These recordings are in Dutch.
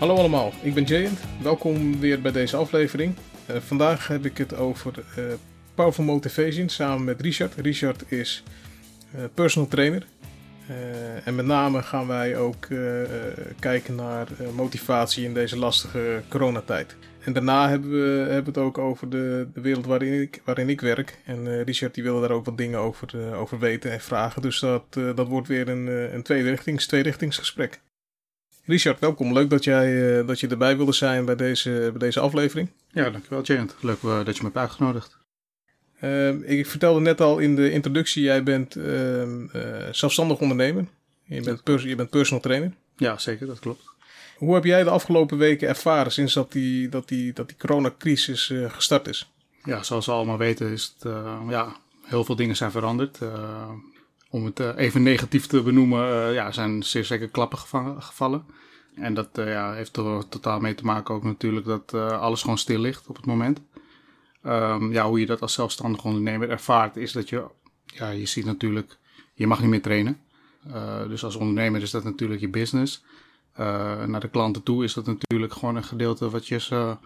Hallo allemaal, ik ben Jayant. Welkom weer bij deze aflevering. Uh, vandaag heb ik het over uh, Powerful Motivation samen met Richard. Richard is uh, personal trainer. en met name gaan wij ook kijken naar motivatie in deze lastige coronatijd. En daarna hebben we hebben het ook over de, de wereld waarin ik, waarin ik werk. En Richard die wilde daar ook wat dingen over, over weten en vragen. Dus dat, dat wordt weer een, een tweerichtings, tweerichtingsgesprek. Richard, welkom. Leuk dat, jij, uh, dat je erbij wilde zijn bij deze, bij deze aflevering. Ja, dankjewel Jent. Leuk uh, dat je me hebt uitgenodigd. Uh, ik vertelde net al in de introductie, jij bent ehm, zelfstandig ondernemer. Je bent, pers je bent personal trainer. Ja, zeker, dat klopt. Hoe heb jij de afgelopen weken ervaren sinds dat die, dat die, dat die coronacrisis gestart is? Ja, zoals we allemaal weten is het, ja, heel veel dingen zijn veranderd om het even negatief te benoemen, ja, zijn zeer zeker klappen gevallen. En dat uh, ja, heeft er totaal mee te maken ook natuurlijk dat alles gewoon stil ligt op het moment. Um, ja, hoe je dat als zelfstandig ondernemer ervaart is dat je, ja, je ziet natuurlijk, je mag niet meer trainen. Dus als ondernemer is dat natuurlijk je business. Naar de klanten toe is dat natuurlijk gewoon een gedeelte wat je ze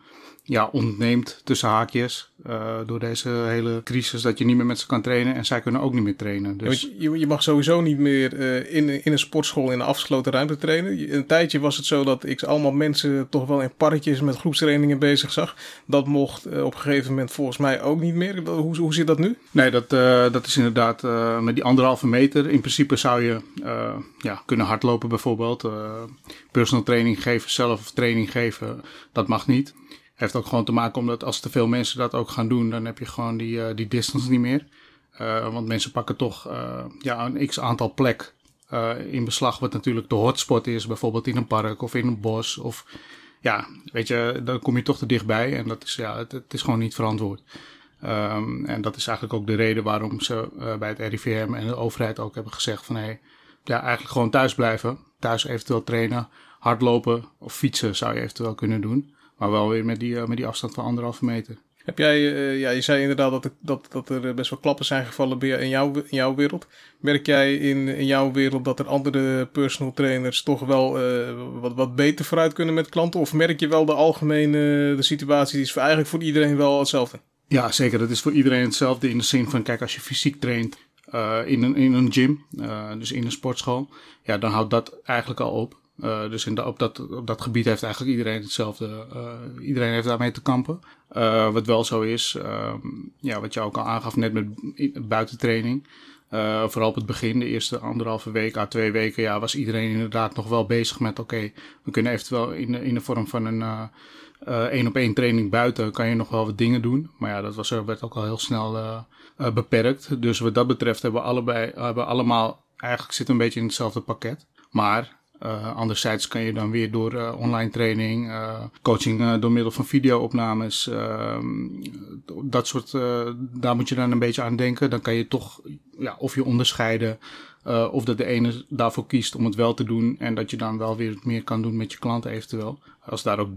ja, ontneemt tussen haakjes. Uh, door deze hele crisis dat je niet meer met ze kan trainen en zij kunnen ook niet meer trainen. Dus... je, je mag sowieso niet meer uh, in, in een sportschool in een afgesloten ruimte trainen. Een tijdje was het zo dat ik allemaal mensen toch wel in parretjes met groepstrainingen bezig zag. Dat mocht uh, op een gegeven moment volgens mij ook niet meer. Hoe, hoe zit dat nu? Nee, dat, dat is inderdaad met die anderhalve meter. In principe zou je ja, kunnen hardlopen bijvoorbeeld. Personal training geven, zelf training geven, dat mag niet heeft ook gewoon te maken omdat als te veel mensen dat ook gaan doen, dan heb je gewoon die, uh, die distance niet meer. Uh, want mensen pakken toch uh, ja, een x aantal plek in beslag, wat natuurlijk de hotspot is, bijvoorbeeld in een park of in een bos. Of ja, weet je, dan kom je toch te dichtbij en dat is, ja, het, is gewoon niet verantwoord. Um, en dat is eigenlijk ook de reden waarom ze bij het RIVM en de overheid ook hebben gezegd van hé, hey, ja, eigenlijk gewoon thuis blijven. Thuis eventueel trainen, hardlopen of fietsen zou je eventueel kunnen doen. Maar wel weer met die, uh, met die afstand van anderhalve meter. Heb jij, uh, ja, je zei inderdaad dat, dat, dat er best wel klappen zijn gevallen bij, in, jouw, in jouw wereld. Merk jij in, in jouw wereld dat er andere personal trainers toch wel uh, wat, wat beter vooruit kunnen met klanten? Of merk je wel de algemene de situatie, die is voor, eigenlijk voor iedereen wel hetzelfde? Ja, zeker. Dat is voor iedereen hetzelfde in de zin van, kijk, als je fysiek traint in, een, in een gym, dus in een sportschool, ja, dan houdt dat eigenlijk al op. Uh, dus in de, op, dat, op dat gebied heeft eigenlijk iedereen hetzelfde. Iedereen heeft daarmee te kampen. Wat wel zo is, ja, wat je ook al aangaf net met buitentraining. vooral op het begin, de eerste anderhalve week à twee weken, ja, was iedereen inderdaad nog wel bezig met: oké, we kunnen eventueel in in de vorm van een één op één training buiten, kan je nog wel wat dingen doen. Maar ja, dat was, werd ook al heel snel beperkt. Dus wat dat betreft hebben we allebei, hebben allemaal, eigenlijk zitten een beetje in hetzelfde pakket. Maar anderzijds kan je dan weer door online training, coaching door middel van videoopnames, ehm, dat soort, daar moet je dan een beetje aan denken. Dan kan je toch, ja, of je onderscheiden of dat de ene daarvoor kiest om het wel te doen en dat je dan wel weer meer kan doen met je klanten eventueel, als daar ook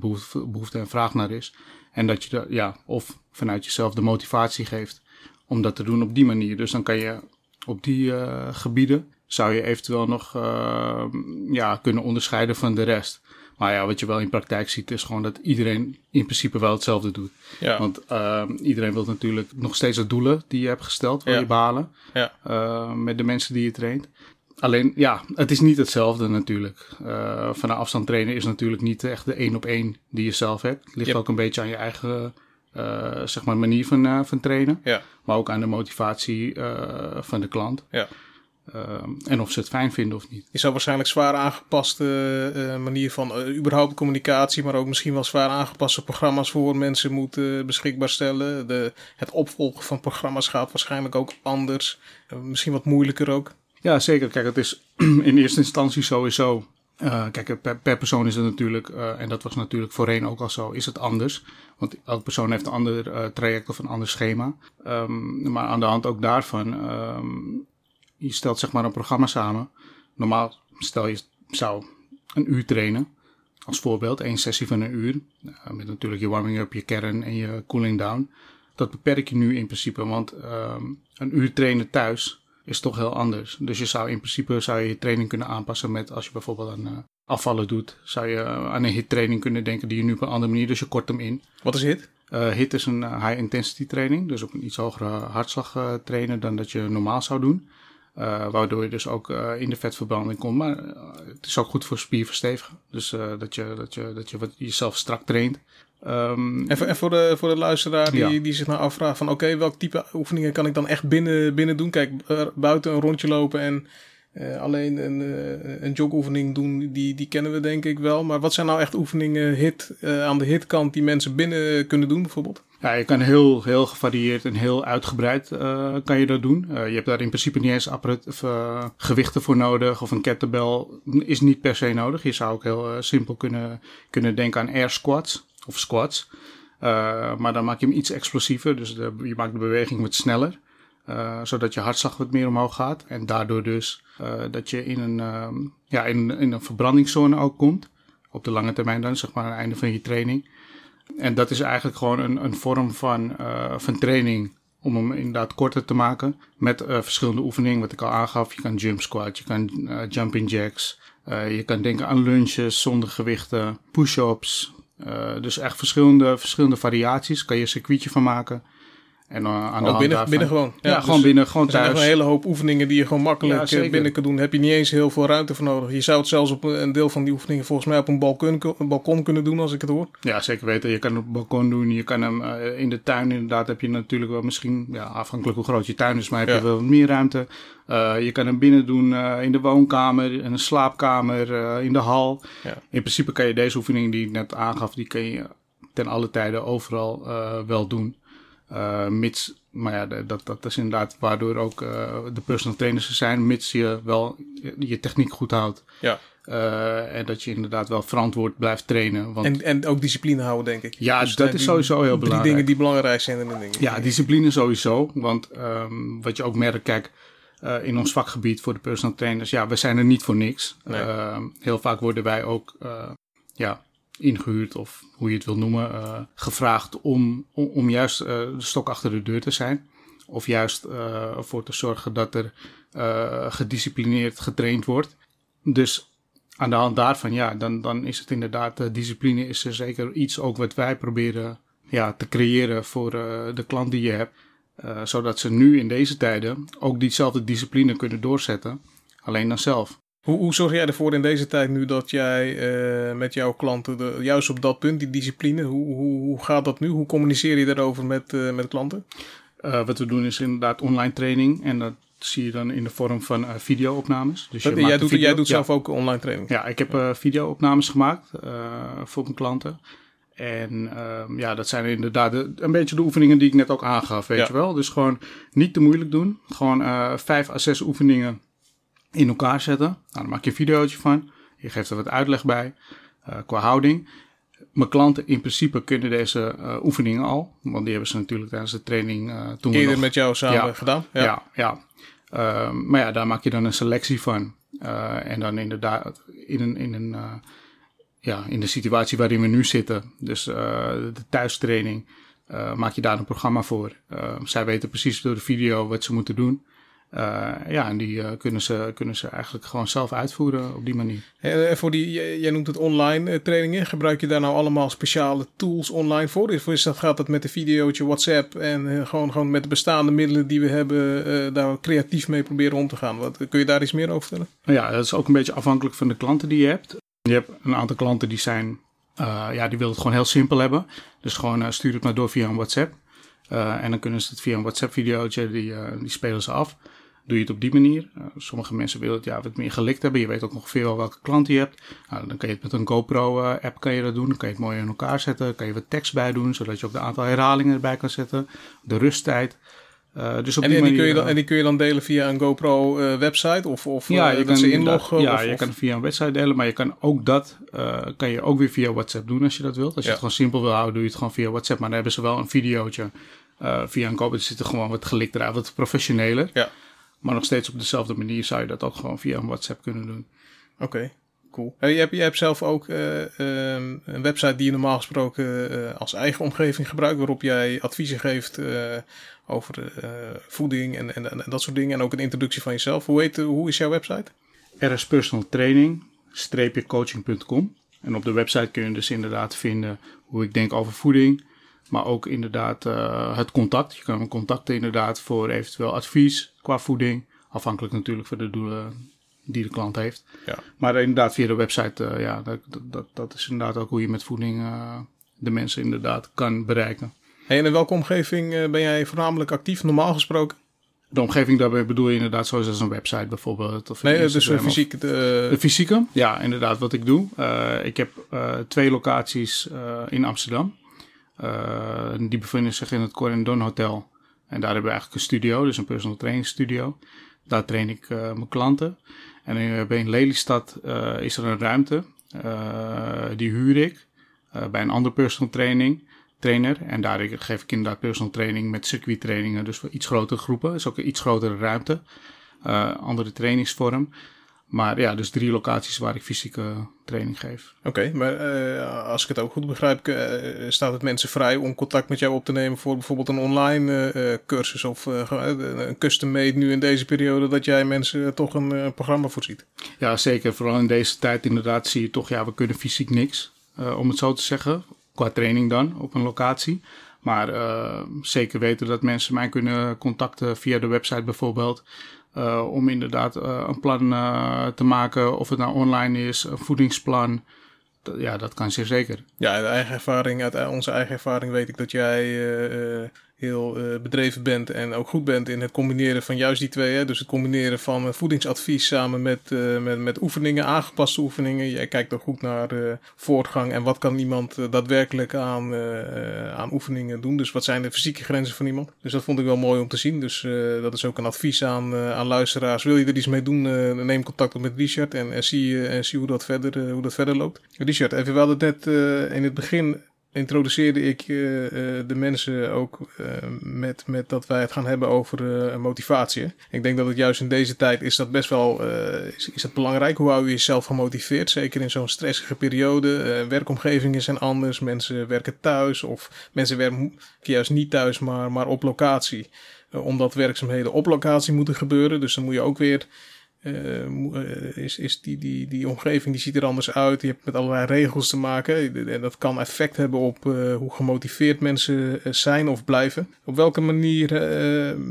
behoefte en vraag naar is. En dat je, de, ja, of vanuit jezelf de motivatie geeft om dat te doen op die manier. Dus dan kan je op die gebieden zou je eventueel nog uh, ja, kunnen onderscheiden van de rest. Maar ja, wat je wel in praktijk ziet, is gewoon dat iedereen in principe wel hetzelfde doet. Ja. Want uh, iedereen wil natuurlijk nog steeds de doelen die je hebt gesteld, wil je behalen. Ja. Uh, met de mensen die je traint. Alleen, ja, het is niet hetzelfde natuurlijk. Uh, van de afstand trainen is natuurlijk niet echt de één op één die je zelf hebt. Het ligt ook een beetje aan je eigen uh, zeg maar manier van, van trainen. Ja. Maar ook aan de motivatie van de klant. Ja. Uh, en of ze het fijn vinden of niet. Je zou waarschijnlijk zwaar aangepaste uh, manier van uh, überhaupt communicatie, maar ook misschien wel zwaar aangepaste programma's voor mensen moeten beschikbaar stellen. De, het opvolgen van programma's gaat waarschijnlijk ook anders. misschien wat moeilijker ook. Ja, zeker. Kijk, het is in eerste instantie sowieso. kijk, per, per, persoon is het natuurlijk, en dat was natuurlijk voorheen ook al zo, is het anders. Want elke persoon heeft een ander traject of een ander schema. Um, maar aan de hand ook daarvan um, je stelt zeg maar een programma samen. Normaal stel je zou een uur trainen. Als voorbeeld, één sessie van een uur. Uh, met natuurlijk je warming up, je kern en je cooling down. Dat beperk je nu in principe, want um, een uur trainen thuis is toch heel anders. Dus je zou in principe zou je, je training kunnen aanpassen met als je bijvoorbeeld een, uh, afvallen doet, zou je aan een hit training kunnen denken die je nu op een andere manier, dus je kort hem in. Wat is hit? Uh, hit is een high intensity training, dus op een iets hogere hartslag uh, trainen dan dat je normaal zou doen. Uh, waardoor je dus ook in de vetverbranding komt. Maar het is ook goed voor spierverstevigen. Dus dat, je, dat, je, dat je wat, jezelf strak traint. Um, en, voor, en voor, de, voor de luisteraar die, ja. die zich nou afvraagt van... oké, welk type oefeningen kan ik dan echt binnen, binnen doen? Kijk, buiten een rondje lopen en alleen een, een jogoefening doen, die, die kennen we denk ik wel. Maar wat zijn nou echt oefeningen hit, aan de hitkant die mensen binnen kunnen doen bijvoorbeeld? Ja, je kan heel, heel gevarieerd en heel uitgebreid kan je dat doen. je hebt daar in principe niet eens of, gewichten voor nodig of een kettlebell is niet per se nodig. Je zou ook heel simpel kunnen, kunnen denken aan air squats of squats. maar dan maak je hem iets explosiever, dus je maakt de beweging wat sneller. Zodat je hartslag wat meer omhoog gaat. En daardoor dus dat je in een, uh, ja, in, in een verbrandingszone ook komt. Op de lange termijn dan, zeg maar aan het einde van je training. En dat is eigenlijk gewoon een, een vorm van, van training om hem inderdaad korter te maken. Met verschillende oefeningen, wat ik al aangaf. Je kan jump squat, je kan jumping jacks. je kan denken aan lunches zonder gewichten, push-ups. dus echt verschillende, verschillende variaties. Kan je een circuitje van maken. En uh, aan de binnen, binnen gewoon. Ja, ja gewoon dus binnen, gewoon thuis. Er zijn een hele hoop oefeningen die je gewoon makkelijk ja, binnen kan doen. Heb je niet eens heel veel ruimte voor nodig. Je zou het zelfs op een deel van die oefeningen volgens mij op een balkon, een balkon kunnen doen, als ik het hoor. Ja, zeker weten. Je kan het op het balkon doen. Je kan hem uh, in de tuin inderdaad heb je natuurlijk wel misschien, ja, afhankelijk hoe groot je tuin is, maar heb je wel meer ruimte. Uh, je kan hem binnen doen in de woonkamer, in een slaapkamer, in de hal. In principe kan je deze oefening die ik net aangaf, die kan je ten alle tijden overal wel doen. Uh, mits, maar ja, dat, dat is inderdaad waardoor ook uh, de personal trainers er zijn, mits je wel je techniek goed houdt. Ja. Uh, en dat je inderdaad wel verantwoord blijft trainen. Want... En, en ook discipline houden, denk ik. Ja, dus dat is sowieso heel belangrijk. Die dingen die belangrijk zijn in de dingen. Ja, discipline sowieso. Want um, wat je ook merkt, kijk, uh, in ons vakgebied voor de personal trainers, ja, we zijn er niet voor niks. Nee. Uh, heel vaak worden wij ook, ja, ingehuurd of hoe je het wil noemen, uh, gevraagd om, om, juist uh, de stok achter de deur te zijn. Of juist uh, ervoor te zorgen dat er gedisciplineerd getraind wordt. Dus aan de hand daarvan, ja, dan, dan is het inderdaad, discipline is er zeker iets ook wat wij proberen ja, te creëren voor de klant die je hebt. zodat ze nu in deze tijden ook diezelfde discipline kunnen doorzetten. Alleen dan zelf. Hoe, hoe zorg jij ervoor in deze tijd nu dat jij uh, met jouw klanten, de, juist op dat punt, die discipline, hoe, hoe, hoe gaat dat nu? Hoe communiceer je daarover met, uh, met klanten? Uh, wat we doen is inderdaad online training en dat zie je dan in de vorm van videoopnames. Dus je jij, doet, video, jij doet zelf ook online training? Ja, ik heb videoopnames gemaakt voor mijn klanten. En ehm, ja, dat zijn inderdaad een beetje de oefeningen die ik net ook aangaf, weet je wel. Dus gewoon niet te moeilijk doen. Gewoon vijf à zes oefeningen in elkaar zetten. Nou, dan maak je een videootje van. Je geeft er wat uitleg bij uh, qua houding. Mijn klanten in principe kunnen deze uh, oefeningen al. Want die hebben ze natuurlijk tijdens de training uh, toen Eerder nog... met jou samen ja, gedaan? Ja, ja. ja. Uh, maar ja, daar maak je dan een selectie van. en dan inderdaad in een, in een ja, in de situatie waarin we nu zitten. Dus de thuistraining. maak je daar een programma voor. zij weten precies door de video wat ze moeten doen. Uh, ja, en die uh, kunnen, ze, kunnen ze eigenlijk gewoon zelf uitvoeren op die manier. En uh, voor die, jij noemt het online trainingen. Gebruik je daar nou allemaal speciale tools online voor? Of is dat, gaat dat met een videootje, WhatsApp en gewoon, gewoon met de bestaande middelen die we hebben, daar creatief mee proberen om te gaan? Wat, kun je daar iets meer over vertellen? Nou ja, dat is ook een beetje afhankelijk van de klanten die je hebt. Je hebt een aantal klanten die zijn, ja, die willen het gewoon heel simpel hebben. Dus gewoon stuur het maar door via een WhatsApp. en dan kunnen ze het via een WhatsApp-videootje, die, die spelen ze af doe je het op die manier. Uh, sommige mensen willen het ja, wat meer gelikt hebben. Je weet ook ongeveer wel welke klant je hebt. Nou, dan kan je het met een GoPro-app uh, kan je dat doen. Dan kan je het mooi in elkaar zetten. Dan kan je wat tekst bij doen, zodat je ook de aantal herhalingen erbij kan zetten. De rusttijd. Uh, dus op en, die, en, manier, die kun je dan, en die kun je dan delen via een GoPro-website? of of ja, je kan ze inloggen? Ja, of, je of? kan via een website delen. Maar je kan ook dat kan je ook weer via WhatsApp doen als je dat wilt. Als je het gewoon simpel wil houden, doe je het gewoon via WhatsApp. Maar dan hebben ze wel een videootje via een GoPro. Er zit er gewoon wat gelikter uit, wat professioneler. Ja. Maar nog steeds op dezelfde manier zou je dat ook gewoon via een WhatsApp kunnen doen. Oké, cool. je, hebt, je hebt zelf ook uh, um, een website die je normaal gesproken uh, als eigen omgeving gebruikt, waarop jij adviezen geeft uh, over voeding en, en, en, dat soort dingen. En ook een introductie van jezelf. Hoe, heet, hoe is jouw website? RS Personal Training. richard-coaching.com. En op de website kun je dus inderdaad vinden hoe ik denk over voeding. Maar ook inderdaad uh, het contact. Je kan contacten inderdaad voor eventueel advies qua voeding. Afhankelijk natuurlijk van de doelen die de klant heeft. Ja. Maar inderdaad via de website, uh, ja, dat, dat, dat is inderdaad ook hoe je met voeding uh, de mensen inderdaad kan bereiken. Hey, en in welke omgeving ben jij voornamelijk actief, normaal gesproken? De omgeving daarbij bedoel je inderdaad zoals als een website bijvoorbeeld? Of nee, dus een fysiek... De... de... fysieke? Ja, inderdaad wat ik doe. Ik heb twee locaties in Amsterdam. Die bevinden zich in het Corendon Hotel. En daar hebben we eigenlijk een studio, dus een personal training studio. Daar train ik mijn klanten. En in Lelystad is er een ruimte. die huur ik bij een andere personal training trainer. En daar geef ik inderdaad personal training met circuittrainingen. Dus voor iets grotere groepen. is ook een iets grotere ruimte. Andere trainingsvorm. Maar ja, dus drie locaties waar ik fysieke training geef. Oké, okay, maar uh, als ik het ook goed begrijp, uh, staat het mensen vrij om contact met jou op te nemen voor bijvoorbeeld een online cursus of een custom made nu in deze periode, dat jij mensen toch een programma voorziet? Ja, zeker. Vooral in deze tijd inderdaad zie je toch, ja, we kunnen fysiek niks, om het zo te zeggen qua training dan op een locatie. Maar zeker weten dat mensen mij kunnen contacten via de website bijvoorbeeld. Uh, om inderdaad uh, een plan te maken, of het nou online is, een voedingsplan. ja, dat kan zeer zeker. Ja, uit eigen ervaring, uit onze eigen ervaring weet ik dat jij heel uh, bedreven bent en ook goed bent in het combineren van juist die twee. Hè? Dus het combineren van voedingsadvies samen met, uh, met, met oefeningen, aangepaste oefeningen. Jij kijkt ook goed naar uh, voortgang en wat kan iemand daadwerkelijk aan, aan oefeningen doen. Dus wat zijn de fysieke grenzen van iemand. Dus dat vond ik wel mooi om te zien. Dus dat is ook een advies aan, aan luisteraars. Wil je er iets mee doen, neem contact op met Richard en, en zie, en zie hoe, dat verder, hoe dat verder loopt. Richard, even, we hadden het net in het begin introduceerde ik uh, de mensen ook uh, met, met dat wij het gaan hebben over motivatie. Ik denk dat het juist in deze tijd is dat best wel is, is het belangrijk. Hoe hou je jezelf gemotiveerd? Zeker in zo'n stressige periode. werkomgevingen zijn anders. Mensen werken thuis of mensen werken juist niet thuis, maar, maar op locatie. omdat werkzaamheden op locatie moeten gebeuren. Dus dan moet je ook weer uh, is, is die, die, die omgeving die ziet er anders uit. Je hebt met allerlei regels te maken. En dat kan effect hebben op uh, hoe gemotiveerd mensen zijn of blijven. Op welke manier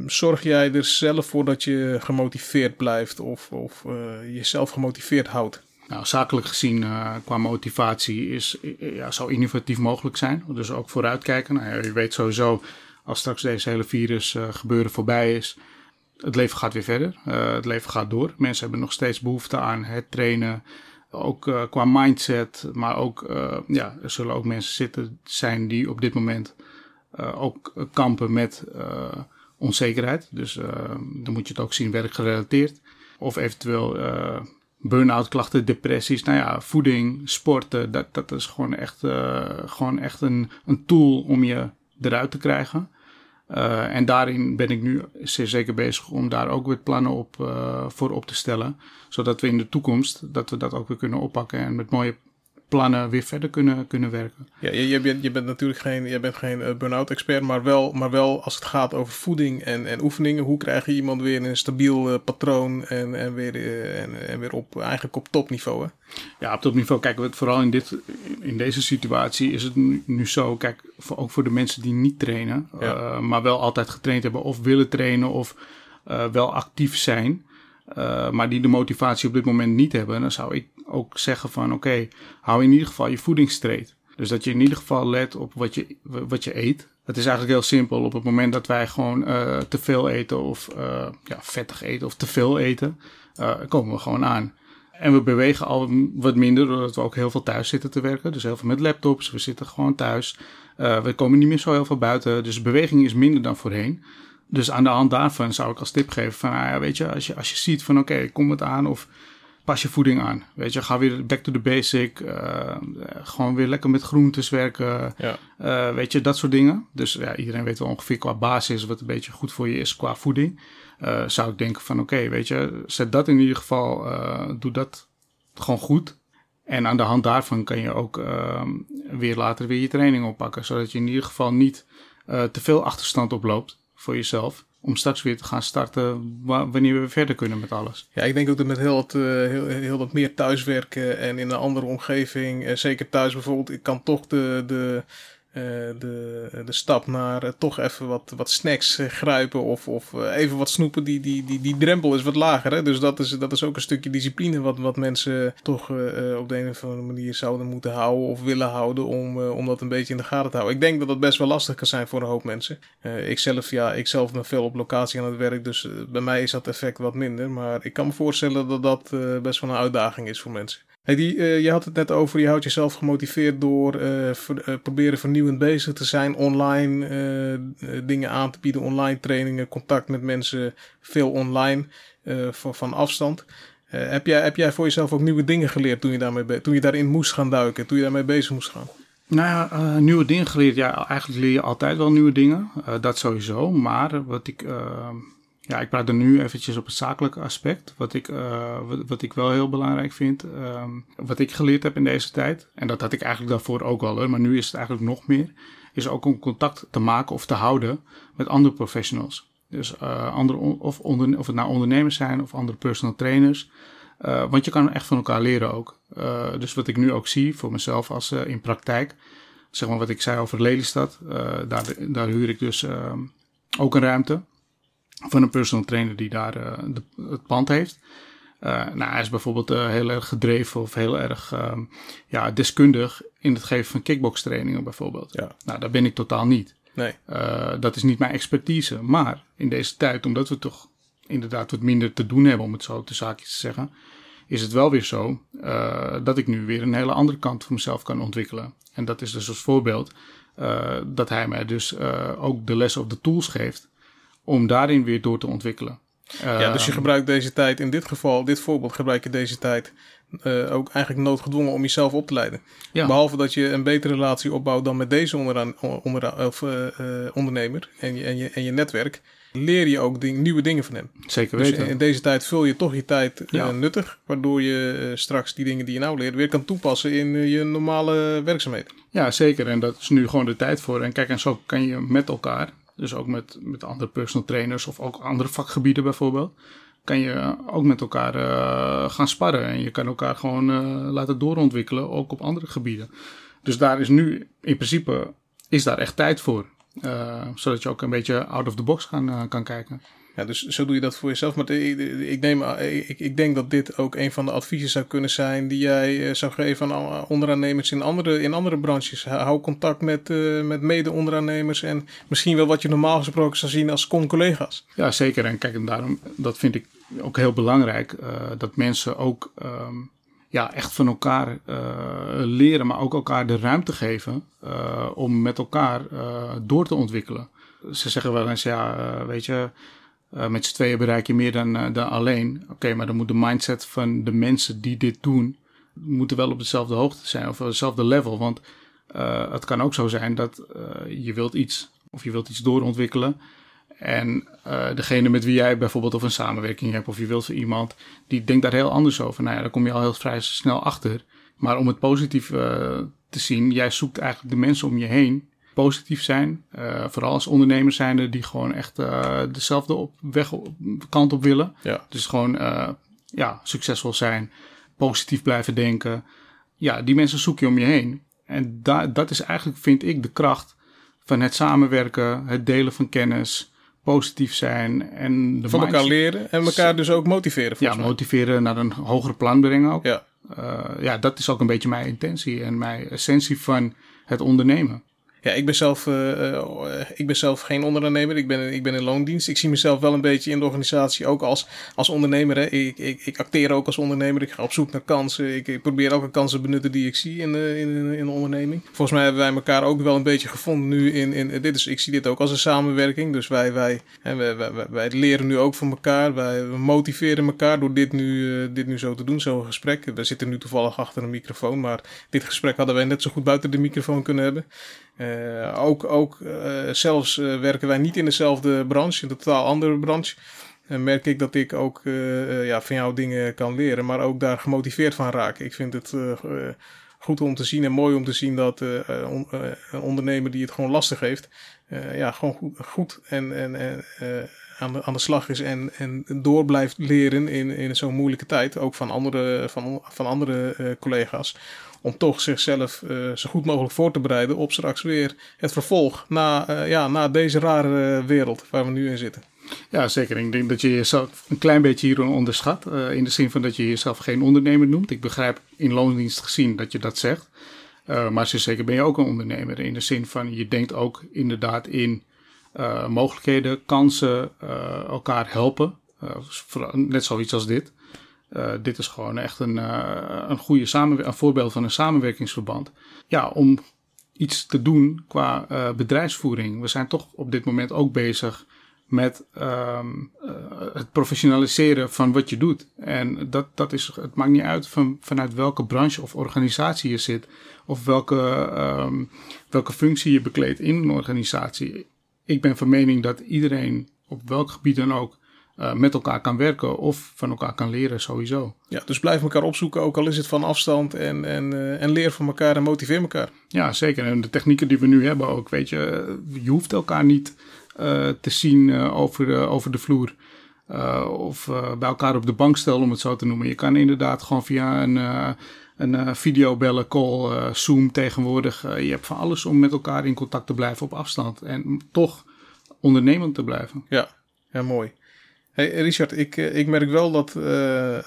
zorg jij er zelf voor dat je gemotiveerd blijft of, of jezelf gemotiveerd houdt? Nou, zakelijk gezien qua motivatie is, ja, zou innovatief mogelijk zijn. Dus ook vooruitkijken. Nou, je weet sowieso als straks deze hele virus gebeuren voorbij is het leven gaat weer verder. Uh, het leven gaat door. Mensen hebben nog steeds behoefte aan het trainen. Ook uh, qua mindset. Maar ook, uh, ja, er zullen ook mensen zitten zijn die op dit moment ook kampen met onzekerheid. Dus dan moet je het ook zien werkgerelateerd. Of eventueel burn-out klachten, depressies. Nou ja, voeding, sporten. Dat, dat is gewoon echt, gewoon echt een, een tool om je eruit te krijgen. Uh, en daarin ben ik nu zeer zeker bezig om daar ook weer plannen op, uh, voor op te stellen. Zodat we in de toekomst dat we dat ook weer kunnen oppakken en met mooie plannen weer verder kunnen, kunnen werken. Ja, je, je, bent, je bent natuurlijk geen, je bent geen uh, burn-out expert, maar wel, maar wel als het gaat over voeding en, en oefeningen. Hoe krijg je iemand weer in een stabiel uh, patroon en, en, weer, uh, en, en weer op, eigenlijk op topniveau? Hè? Ja, op topniveau. Kijk, vooral in, dit, in deze situatie is het nu, zo. Kijk, voor, ook voor de mensen die niet trainen, ja. maar wel altijd getraind hebben of willen trainen of wel actief zijn. Maar die de motivatie op dit moment niet hebben, dan zou ik ook zeggen van oké, hou in ieder geval je voeding straight. Dus dat je in ieder geval let op wat je, wat je eet. Het is eigenlijk heel simpel. Op het moment dat wij gewoon uh, te veel eten of uh, ja, vettig eten of te veel eten, komen we gewoon aan. En we bewegen al wat minder, doordat we ook heel veel thuis zitten te werken. Dus heel veel met laptops, we zitten gewoon thuis. we komen niet meer zo heel veel buiten, dus beweging is minder dan voorheen. Dus aan de hand daarvan zou ik als tip geven van, nou ja, weet je, als je, als je ziet van oké, kom het aan of pas je voeding aan. Weet je, ga weer back to the basic. Uh, gewoon weer lekker met groentes werken. Ja. Uh, weet je, dat soort dingen. Dus ja, iedereen weet wel ongeveer qua basis wat een beetje goed voor je is qua voeding. Uh, zou ik denken van oké, okay, weet je, zet dat in ieder geval, doe dat gewoon goed. En aan de hand daarvan kan je ook ehm, weer later weer je training oppakken. Zodat je in ieder geval niet te veel achterstand oploopt voor jezelf. Om straks weer te gaan starten wanneer we verder kunnen met alles. Ja, ik denk ook dat met heel wat, heel, heel wat meer thuiswerken en in een andere omgeving, zeker thuis bijvoorbeeld, ik kan toch de, de eh, de, de stap naar uh, toch even wat, wat snacks uh, grijpen of, of even wat snoepen, die, die, die, die drempel is wat lager. Hè? Dus dat is, dat is ook een stukje discipline wat, wat mensen toch op de een of andere manier zouden moeten houden of willen houden om, om dat een beetje in de gaten te houden. Ik denk dat dat best wel lastig kan zijn voor een hoop mensen. ik, zelf, ja, ik zelf ben veel op locatie aan het werk, dus bij mij is dat effect wat minder. Maar ik kan me voorstellen dat dat best wel een uitdaging is voor mensen. Die, uh, je had het net over, je houdt jezelf gemotiveerd door ver, uh, proberen vernieuwend bezig te zijn, online dingen aan te bieden, online trainingen, contact met mensen, veel online van, van afstand. heb, jij, heb jij voor jezelf ook nieuwe dingen geleerd toen je, daarmee toen je daarin moest gaan duiken, toen je daarmee bezig moest gaan? Nou ja, nieuwe dingen geleerd. Ja, eigenlijk leer je altijd wel nieuwe dingen. dat sowieso. Maar wat ik ja, ik praat er nu eventjes op het zakelijke aspect. Wat ik, uh, wat, ik wel heel belangrijk vind. Um, wat ik geleerd heb in deze tijd. En dat had ik eigenlijk daarvoor ook al, maar nu is het eigenlijk nog meer. Is ook om contact te maken of te houden met andere professionals. Dus uh, andere, of, onder, of het nou ondernemers zijn of andere personal trainers. Uh, want je kan echt van elkaar leren ook. dus wat ik nu ook zie voor mezelf als in praktijk. Zeg maar wat ik zei over Lelystad. daar, daar huur ik dus ehm, ook een ruimte van een personal trainer die daar uh, de, het pand heeft. Uh, nou, hij is bijvoorbeeld uh, heel erg gedreven of heel erg um, ja, deskundig in het geven van kickbox-trainingen bijvoorbeeld. Ja. Nou, dat ben ik totaal niet. Nee. dat is niet mijn expertise. Maar in deze tijd, omdat we toch inderdaad wat minder te doen hebben, om het zo te zaakjes te zeggen, is het wel weer zo dat ik nu weer een hele andere kant van mezelf kan ontwikkelen. En dat is dus als voorbeeld dat hij mij dus ook de les of de tools geeft om daarin weer door te ontwikkelen. Ja, dus je ehm, gebruikt deze tijd, in dit geval, dit voorbeeld, gebruik je deze tijd uh, ook eigenlijk noodgedwongen om jezelf op te leiden. Ja. Behalve dat je een betere relatie opbouwt dan met deze onderaan, onderaan, of, uh, ondernemer en je, en, je, en je netwerk, leer je ook ding, nieuwe dingen van hem. Zeker dus weten. Dus in deze tijd vul je toch je tijd ja. nuttig, waardoor je straks die dingen die je nou leert weer kan toepassen in je normale werkzaamheden. Ja, zeker. En dat is nu gewoon de tijd voor. En kijk, en zo kan je met elkaar dus ook met, met andere personal trainers of ook andere vakgebieden bijvoorbeeld. Kan je ook met elkaar uh, gaan sparren. En je kan elkaar gewoon uh, laten doorontwikkelen, ook op andere gebieden. Dus daar is nu, in principe, is daar echt tijd voor. Uh, zodat je ook een beetje out of the box kan, kan kijken. Ja, dus zo doe je dat voor jezelf. Maar ik, ik, ik denk dat dit ook een van de adviezen zou kunnen zijn die jij eh, zou geven aan onderaannemers in andere, in andere branches. Hou contact met, uh, met mede-onderaannemers en misschien wel wat je normaal gesproken zou zien als con-collega's. Ja, zeker. En kijk, en daarom, dat vind ik ook heel belangrijk, dat mensen ook um, ja, echt van elkaar leren, maar ook elkaar de ruimte geven om met elkaar door te ontwikkelen. Ze zeggen wel eens, ja, weet je uh, met z'n tweeën bereik je meer dan, uh, dan alleen. Oké, maar dan moet de mindset van de mensen die dit doen, moeten wel op dezelfde hoogte zijn of op hetzelfde level. Want uh, het kan ook zo zijn dat je wilt iets of je wilt iets doorontwikkelen. En degene met wie jij bijvoorbeeld of een samenwerking hebt of je wilt voor iemand, die denkt daar heel anders over. Nou ja, dan kom je al heel vrij snel achter. Maar om het positief te zien, jij zoekt eigenlijk de mensen om je heen positief zijn. Uh, vooral als ondernemers zijn die gewoon echt uh, dezelfde op weg op, kant op willen. Ja. Dus gewoon uh, ja, succesvol zijn, positief blijven denken. Ja, die mensen zoek je om je heen. En da dat is eigenlijk, vind ik, de kracht van het samenwerken, het delen van kennis, positief zijn en de van elkaar leren en elkaar dus ook motiveren. Ja, mij. motiveren naar een hogere plan brengen ook. Ja. ja, dat is ook een beetje mijn intentie en mijn essentie van het ondernemen. Ja, ik ben zelf, uh, ik ben zelf geen ondernemer. Ik ben, ik ben in loondienst. Ik zie mezelf wel een beetje in de organisatie ook als, als ondernemer. Hè. Ik, ik, ik acteer ook als ondernemer. Ik ga op zoek naar kansen. Ik, ik probeer elke kans te benutten die ik zie in, in, in, in, de onderneming. Volgens mij hebben wij elkaar ook wel een beetje gevonden nu in, in dit is, ik zie dit ook als een samenwerking. Dus wij, wij, hè, wij, wij, wij, leren nu ook van elkaar. Wij motiveren elkaar door dit nu, dit nu zo te doen, zo'n gesprek. We zitten nu toevallig achter een microfoon, maar dit gesprek hadden wij net zo goed buiten de microfoon kunnen hebben. Uh, ook ook uh, zelfs uh, werken wij niet in dezelfde branche, een totaal andere branche. En merk ik dat ik ook ja, van jou dingen kan leren, maar ook daar gemotiveerd van raak. Ik vind het goed om te zien en mooi om te zien dat on, een ondernemer die het gewoon lastig heeft, ja, gewoon goed, goed en, en, en aan, de, aan de slag is en, en door blijft leren in, in zo'n moeilijke tijd. Ook van andere, van, van andere collega's om toch zichzelf zo goed mogelijk voor te bereiden op straks weer het vervolg na, ja, na deze rare wereld waar we nu in zitten. Ja, zeker. Ik denk dat je jezelf een klein beetje hierin onderschat. In de zin van dat je jezelf geen ondernemer noemt. Ik begrijp in loondienst gezien dat je dat zegt. Maar zeker ben je ook een ondernemer. In de zin van je denkt ook inderdaad in uh, mogelijkheden, kansen, elkaar helpen. net zoiets als dit. dit is gewoon echt een, een goede samenwerking, een voorbeeld van een samenwerkingsverband. Ja, om iets te doen qua bedrijfsvoering. We zijn toch op dit moment ook bezig met um, het professionaliseren van wat je doet. En dat, dat is, het maakt niet uit van, vanuit welke branche of organisatie je zit, of welke, um, welke functie je bekleedt in een organisatie. Ik ben van mening dat iedereen op welk gebied dan ook uh, met elkaar kan werken of van elkaar kan leren sowieso. Ja, dus blijf elkaar opzoeken, ook al is het van afstand en, en, uh, en leer van elkaar en motiveer elkaar. Ja, zeker. En de technieken die we nu hebben ook, weet je, je hoeft elkaar niet uh, te zien over, de, over de vloer. Of bij elkaar op de bank stellen, om het zo te noemen. Je kan inderdaad gewoon via een, een videobellen, call, Zoom tegenwoordig. je hebt van alles om met elkaar in contact te blijven op afstand. En toch ondernemend te blijven. Ja, ja mooi. Hey Richard, ik, ik merk wel dat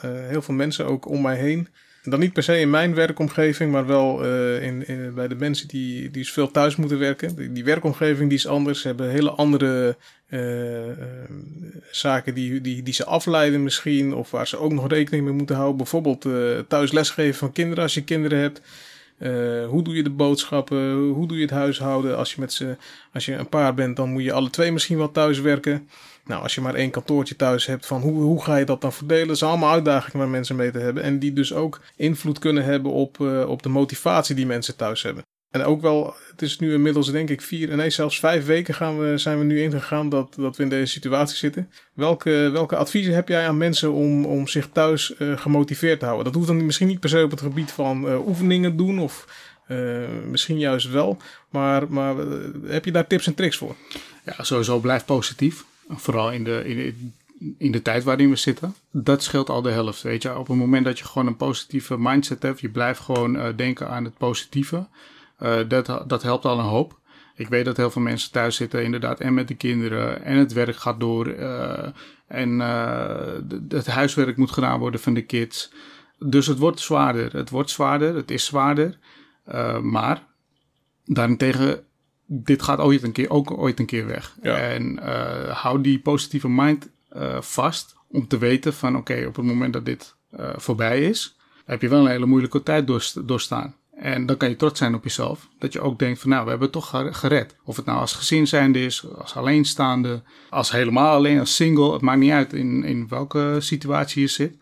heel veel mensen ook om mij heen dan niet per se in mijn werkomgeving, maar wel uh, in, in, bij de mensen die, die veel thuis moeten werken. Die, werkomgeving die is anders. Ze hebben hele andere uh, uh, zaken die, die, die ze afleiden misschien. Of waar ze ook nog rekening mee moeten houden. Bijvoorbeeld thuis lesgeven van kinderen als je kinderen hebt. hoe doe je de boodschappen? Hoe doe je het huishouden? Als je, met ze, als je een paar bent, dan moet je alle twee misschien wel thuis werken. Nou, als je maar één kantoortje thuis hebt, van hoe, hoe ga je dat dan verdelen? Dat zijn allemaal uitdagingen waar mensen mee te hebben. En die dus ook invloed kunnen hebben op, uh, op de motivatie die mensen thuis hebben. En ook wel, het is nu inmiddels denk ik vier, nee zelfs vijf weken gaan we, zijn we nu ingegaan dat, dat we in deze situatie zitten. Welke, welke adviezen heb jij aan mensen om, om zich thuis uh, gemotiveerd te houden? Dat hoeft dan misschien niet per se op het gebied van uh, oefeningen doen of misschien juist wel. Maar, maar heb je daar tips en tricks voor? Ja, sowieso blijf positief. Vooral in de, in, in de tijd waarin we zitten. Dat scheelt al de helft. Weet je, op het moment dat je gewoon een positieve mindset hebt, je blijft gewoon uh, denken aan het positieve. Uh, dat, dat helpt al een hoop. Ik weet dat heel veel mensen thuis zitten, inderdaad, en met de kinderen, en het werk gaat door, uh, en het huiswerk moet gedaan worden van de kids. Dus het wordt zwaarder. Het wordt zwaarder, het is zwaarder. maar daarentegen dit gaat ooit een keer, ook ooit een keer weg. En uh, hou die positieve mind uh, vast om te weten van oké, op het moment dat dit uh, voorbij is, heb je wel een hele moeilijke tijd doorstaan. En dan kan je trots zijn op jezelf. Dat je ook denkt van nou, we hebben het toch gered. Of het nou als gezin zijnde is, als alleenstaande, als helemaal alleen, als single. Het maakt niet uit in, in welke situatie je zit.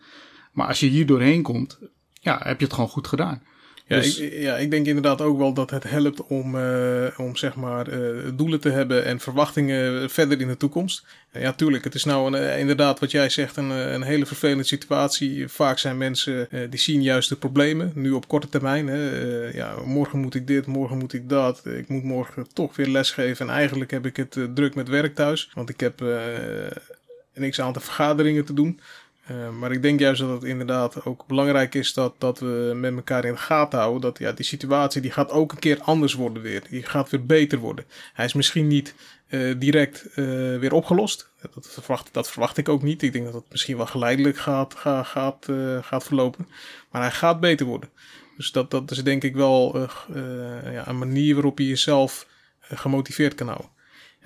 Maar als je hier doorheen komt, ja, heb je het gewoon goed gedaan. Ja, dus... ik, ja, ik denk inderdaad ook wel dat het helpt om, uh, om zeg maar, uh, doelen te hebben en verwachtingen verder in de toekomst. Ja, tuurlijk, het is nou een, eh, inderdaad wat jij zegt een, een hele vervelende situatie. Vaak zijn mensen uh, die zien juist de problemen, nu op korte termijn. Hè. Ja, morgen moet ik dit, morgen moet ik dat. Ik moet morgen toch weer lesgeven en eigenlijk heb ik het druk met werk thuis. Want ik heb een x-aantal vergaderingen te doen. Uh, maar ik denk juist dat het inderdaad ook belangrijk is dat, dat we met elkaar in de gaten houden. Dat ja, die situatie die gaat ook een keer anders worden weer. Die gaat weer beter worden. Hij is misschien niet uh, direct uh, weer opgelost. Dat verwacht, dat verwacht ik ook niet. Ik denk dat het misschien wel geleidelijk gaat, gaat, gaat, gaat verlopen. Maar hij gaat beter worden. Dus dat, dat is denk ik wel ja, een manier waarop je jezelf gemotiveerd kan houden.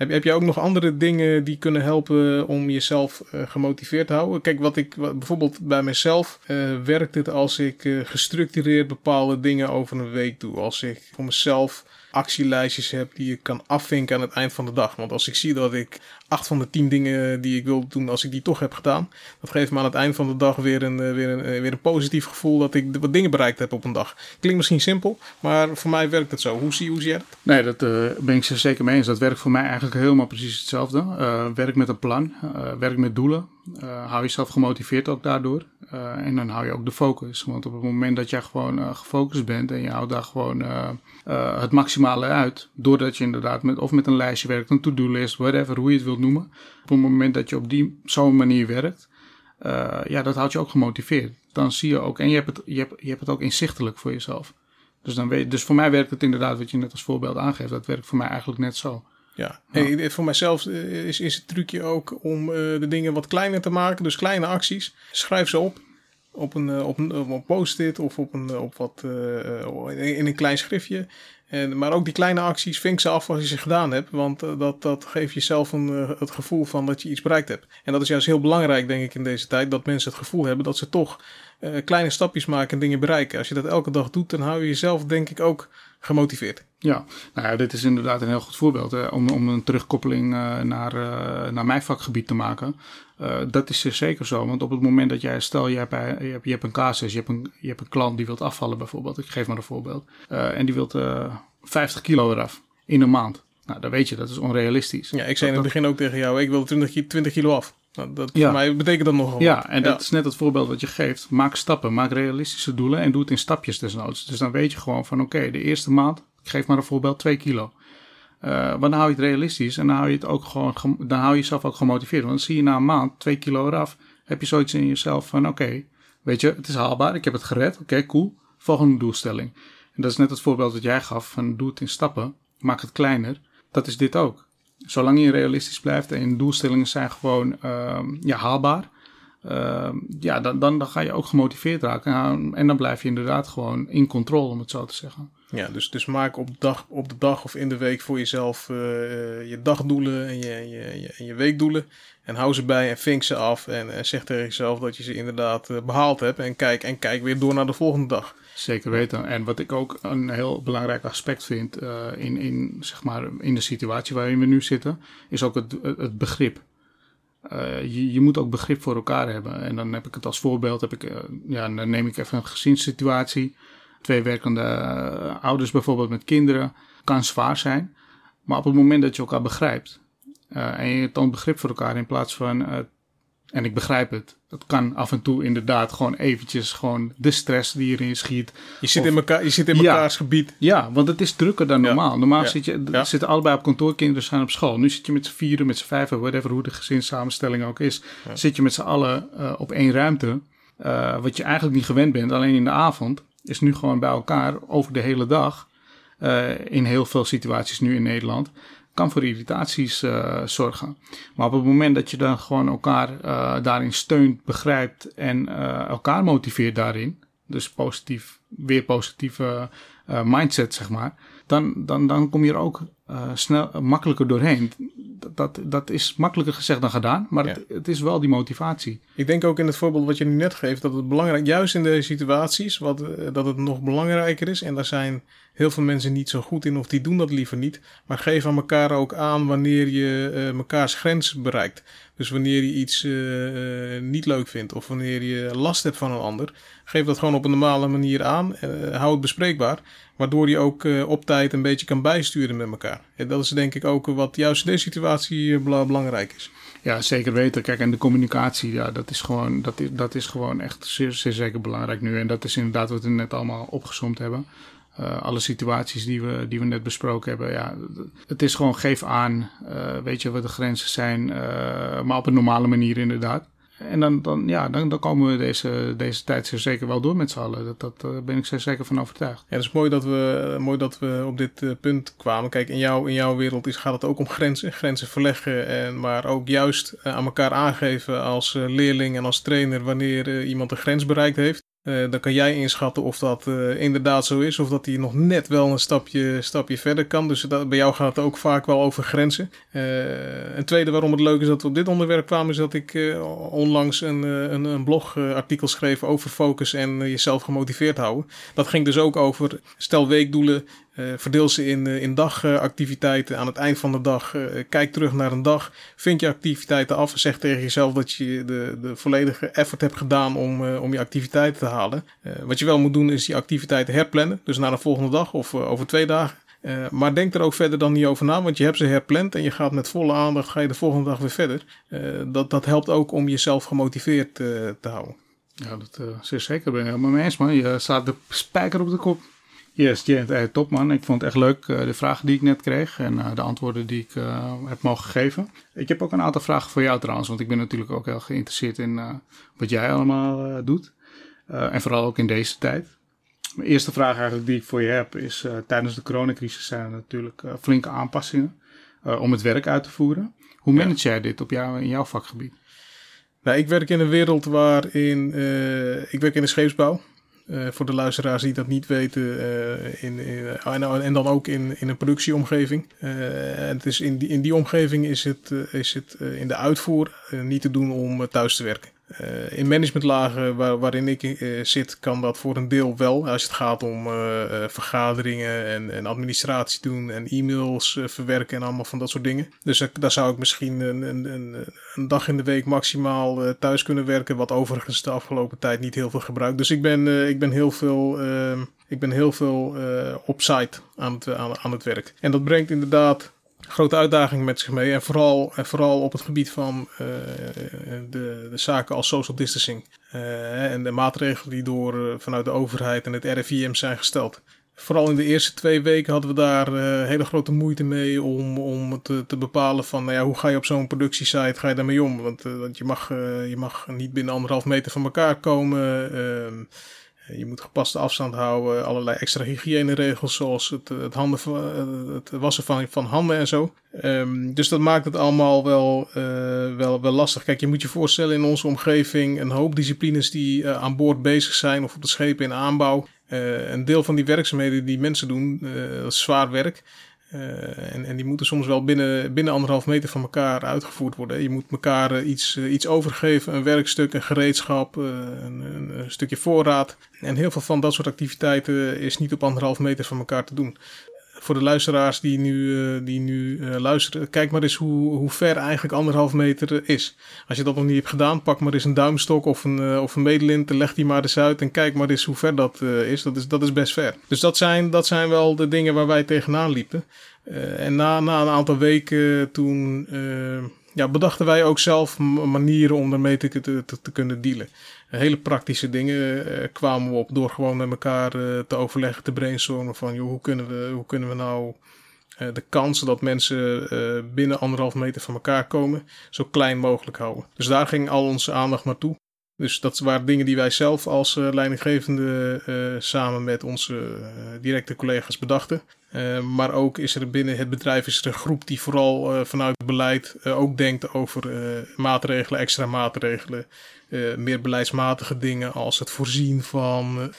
Heb, je ook nog andere dingen die kunnen helpen om jezelf uh, gemotiveerd te houden? Kijk, wat ik bijvoorbeeld bij mezelf uh, werkt het als ik uh, gestructureerd bepaalde dingen over een week doe. Als ik voor mezelf actielijstjes heb die ik kan afvinken aan het eind van de dag. Want als ik zie dat ik acht van de tien dingen die ik wil doen, als ik die toch heb gedaan, dat geeft me aan het eind van de dag weer een, weer een, weer een positief gevoel dat ik wat dingen bereikt heb op een dag. Klinkt misschien simpel, maar voor mij werkt het zo. Hoe zie, hoe zie jij? Nee, dat uh, ben ik zeker mee eens. Dat werkt voor mij eigenlijk helemaal precies hetzelfde. Werk met een plan, werk met doelen. Uh, hou jezelf gemotiveerd ook daardoor. Uh, en dan hou je ook de focus. Want op het moment dat jij gewoon uh, gefocust bent en je houdt daar gewoon het maximale uit. Doordat je inderdaad met, of met een lijstje werkt, een to-do-list, whatever, hoe je het wilt noemen. Op het moment dat je op die zo'n manier werkt, ja, dat houdt je ook gemotiveerd. Dan zie je ook, en je hebt het, je hebt, je hebt het ook inzichtelijk voor jezelf. Dus, dan weet, dus voor mij werkt het inderdaad, wat je net als voorbeeld aangeeft, dat werkt voor mij eigenlijk net zo. Ja, hey, voor mijzelf eh, is, is het trucje ook om uh, de dingen wat kleiner te maken. Dus kleine acties. Schrijf ze op. Op een, uh, op een, op een post-it of op, een, op wat, uh, in een klein schriftje. En, maar ook die kleine acties, vink ze af als je ze gedaan hebt. Want dat, dat geeft jezelf een, het gevoel van dat je iets bereikt hebt. En dat is juist heel belangrijk, denk ik, in deze tijd. Dat mensen het gevoel hebben dat ze toch kleine stapjes maken en dingen bereiken. Als je dat elke dag doet, dan hou je jezelf, denk ik, ook gemotiveerd. Ja, nou ja, dit is inderdaad een heel goed voorbeeld hè, om, om een terugkoppeling naar, naar mijn vakgebied te maken. Dat is zeker zo, want op het moment dat jij, stel je hebt, je hebt, je hebt een casus, je hebt een, je hebt een klant die wilt afvallen bijvoorbeeld, ik geef maar een voorbeeld, en die wilt 50 kilo eraf in een maand. Nou, dan weet je, dat is onrealistisch. Ja, ik zei in het begin ook tegen jou, ik wil 20, 20 kilo af. Nou, dat ja. voor mij betekent dat nogal. Ja, en dat is net het voorbeeld wat je geeft. Maak stappen, maak realistische doelen en doe het in stapjes desnoods. Dus dan weet je gewoon van oké, de eerste maand, ik geef maar een voorbeeld, 2 kilo. Uh, maar dan hou je het realistisch en dan hou je het ook gewoon, dan hou je jezelf ook gemotiveerd. Want dan zie je na een maand 2 kilo eraf, heb je zoiets in jezelf van oké, weet je, het is haalbaar, ik heb het gered, oké, cool. Volgende doelstelling. En dat is net het voorbeeld dat jij gaf van doe het in stappen, maak het kleiner. Dat is dit ook zolang je realistisch blijft en je doelstellingen zijn gewoon uh, ja, haalbaar, uh, ja, dan, dan, dan ga je ook gemotiveerd raken. En dan blijf je inderdaad gewoon in controle, om het zo te zeggen. Ja, dus, dus maak op de, dag, op de dag of in de week voor jezelf uh, je dagdoelen en je, je, je, weekdoelen. En hou ze bij en vink ze af. En, zeg tegen jezelf dat je ze inderdaad uh, behaald hebt. En kijk, en kijk weer door naar de volgende dag. Zeker weten. En wat ik ook een heel belangrijk aspect vind uh, in, in, zeg maar, in de situatie waarin we nu zitten, is ook het, het begrip. Uh, je, je, moet ook begrip voor elkaar hebben. En dan heb ik het als voorbeeld, heb ik, uh, ja, dan neem ik even een gezinssituatie. Twee werkende ouders bijvoorbeeld met kinderen. Kan zwaar zijn. Maar op het moment dat je elkaar begrijpt en je toont begrip voor elkaar in plaats van en ik begrijp het. Het kan af en toe inderdaad gewoon eventjes gewoon de stress die erin schiet. Je zit, in, elkaar, je zit in elkaars gebied. Ja, want het is drukker dan normaal. Normaal zit je, zitten allebei op kantoor, kinderen zijn op school. Nu zit je met z'n vieren, met z'n vijven, whatever, hoe de gezinssamenstelling ook is. Zit je met z'n allen uh, op één ruimte. Uh, wat je eigenlijk niet gewend bent, alleen in de avond. Is nu gewoon bij elkaar over de hele dag. Uh, in heel veel situaties nu in Nederland kan voor irritaties uh, zorgen. Maar op het moment dat je dan gewoon elkaar uh, daarin steunt, begrijpt en uh, elkaar motiveert daarin, dus positief, weer positieve mindset zeg maar, dan, dan, dan kom je er ook snel, makkelijker doorheen. Dat, dat is makkelijker gezegd dan gedaan, maar het, het, is wel die motivatie. Ik denk ook in het voorbeeld wat je nu net geeft, dat het belangrijk, juist in deze situaties, wat, dat het nog belangrijker is. En daar zijn heel veel mensen niet zo goed in of die doen dat liever niet. Maar geef aan elkaar ook aan wanneer je uh, mekaars grens bereikt. Dus wanneer je iets uh, niet leuk vindt of wanneer je last hebt van een ander, geef dat gewoon op een normale manier aan. Uh, hou het bespreekbaar, waardoor je ook op tijd een beetje kan bijsturen met elkaar. En dat is denk ik ook wat juist in deze situatie belangrijk is. Ja, zeker weten. Kijk, en de communicatie, ja, dat is gewoon, dat is, dat is gewoon echt zeer, zeer zeker belangrijk nu. En dat is inderdaad wat we net allemaal opgezomd hebben. Uh, alle situaties die we, die we net besproken hebben. Ja, het is gewoon geef aan, uh, weet je wat de grenzen zijn, maar op een normale manier inderdaad. En dan, dan, ja, dan, dan komen we deze, deze tijd zeker wel door met z'n allen. Dat, dat ben ik zeker van overtuigd. Ja, het is mooi dat we, mooi dat we op dit punt kwamen. Kijk, in, jou, in jouw wereld is, gaat het ook om grenzen. Grenzen verleggen, en, maar ook juist aan elkaar aangeven als leerling en als trainer wanneer iemand een grens bereikt heeft. Uh, dan kan jij inschatten of dat uh, inderdaad zo is, of dat hij nog net wel een stapje, stapje verder kan. Dus dat, bij jou gaat het ook vaak wel over grenzen. Uh, een tweede waarom het leuk is dat we op dit onderwerp kwamen, is dat ik onlangs een, een, een blogartikel schreef over focus en jezelf gemotiveerd houden. Dat ging dus ook over stel weekdoelen, uh, verdeel ze in, uh, in dagactiviteiten. Aan het eind van de dag uh, kijk terug naar een dag. Vind je activiteiten af. Zeg tegen jezelf dat je de, de volledige effort hebt gedaan om, om je activiteiten te halen. wat je wel moet doen is die activiteiten herplannen. Dus naar de volgende dag of over twee dagen. Maar denk er ook verder dan niet over na, want je hebt ze herpland en je gaat met volle aandacht, ga je de volgende dag weer verder. Dat, dat helpt ook om jezelf gemotiveerd uh, te houden. Ja, dat uh, zeker. Ben ik helemaal mee eens, man. Je staat de spijker op de kop. Yes, Jent, hey, top man. Ik vond het echt leuk, uh, de vragen die ik net kreeg en uh, de antwoorden die ik uh, heb mogen geven. Ik heb ook een aantal vragen voor jou trouwens, want ik ben natuurlijk ook heel geïnteresseerd in wat jij allemaal doet. en vooral ook in deze tijd. Mijn eerste vraag eigenlijk die ik voor je heb is, tijdens de coronacrisis zijn er natuurlijk flinke aanpassingen om het werk uit te voeren. Hoe manage jij dit op jou, in jouw vakgebied? Nou, ik werk in een wereld waarin, ik werk in de scheepsbouw. Uh, voor de luisteraars die dat niet weten. Uh, in, in, en, en, dan ook in, in een productieomgeving. Uh, het is in, die, in die omgeving is het, is het in de uitvoer niet te doen om thuis te werken. Uh, in managementlagen waar, waarin ik uh, zit, kan dat voor een deel wel. Als het gaat om uh, vergaderingen en, en, administratie doen en e-mails verwerken en allemaal van dat soort dingen. Dus daar zou ik misschien een, een, een, dag in de week maximaal thuis kunnen werken. Wat overigens de afgelopen tijd niet heel veel gebruikt. Dus ik ben, ik ben heel veel, ehm, ik ben heel veel op site aan het, aan het werk. En dat brengt inderdaad grote uitdaging met zich mee. En vooral, en vooral op het gebied van uh, de, de zaken als social distancing. Uh, en de maatregelen die door vanuit de overheid en het RIVM zijn gesteld. Vooral in de eerste twee weken hadden we daar hele grote moeite mee om, om te, te bepalen van nou ja, hoe ga je op zo'n productiesite ga je daarmee om. Want, want je, mag, je mag niet binnen anderhalf meter van elkaar komen. Ehm, eh, je moet gepaste afstand houden, allerlei extra hygiëneregels zoals het, het, handen, eh, het wassen van, van handen en zo. Um, dus dat maakt het allemaal wel, wel, wel lastig. Kijk, je moet je voorstellen in onze omgeving een hoop disciplines die aan boord bezig zijn of op de schepen in aanbouw. Een deel van die werkzaamheden die mensen doen, is zwaar werk. Uh, en, en die moeten soms wel binnen, binnen anderhalf meter van elkaar uitgevoerd worden. Je moet elkaar uh, iets, uh, iets overgeven, een werkstuk, een gereedschap, een, een, een, stukje voorraad. En heel veel van dat soort activiteiten is niet op anderhalf meter van elkaar te doen. Voor de luisteraars die nu, die nu luisteren, kijk maar eens hoe, hoe ver eigenlijk anderhalf meter is. Als je dat nog niet hebt gedaan, pak maar eens een duimstok of een, of een medelint, leg die maar eens uit en kijk maar eens hoe ver dat is. Dat is, dat is best ver. Dus dat zijn, dat zijn wel de dingen waar wij tegenaan liepen. En na, na een aantal weken toen ja, bedachten wij ook zelf manieren om daarmee te, te, te, kunnen dealen. Hele praktische dingen uh, kwamen we op door gewoon met elkaar te overleggen, te brainstormen van joh, hoe, kunnen we, hoe kunnen we nou de kansen dat mensen binnen anderhalf meter van elkaar komen zo klein mogelijk houden. Dus daar ging al onze aandacht naartoe. Dus dat waren dingen die wij zelf als leidinggevende samen met onze directe collega's bedachten. Maar ook is er binnen het bedrijf is er een groep die vooral vanuit het beleid ook denkt over maatregelen, extra maatregelen. Meer beleidsmatige dingen als het voorzien van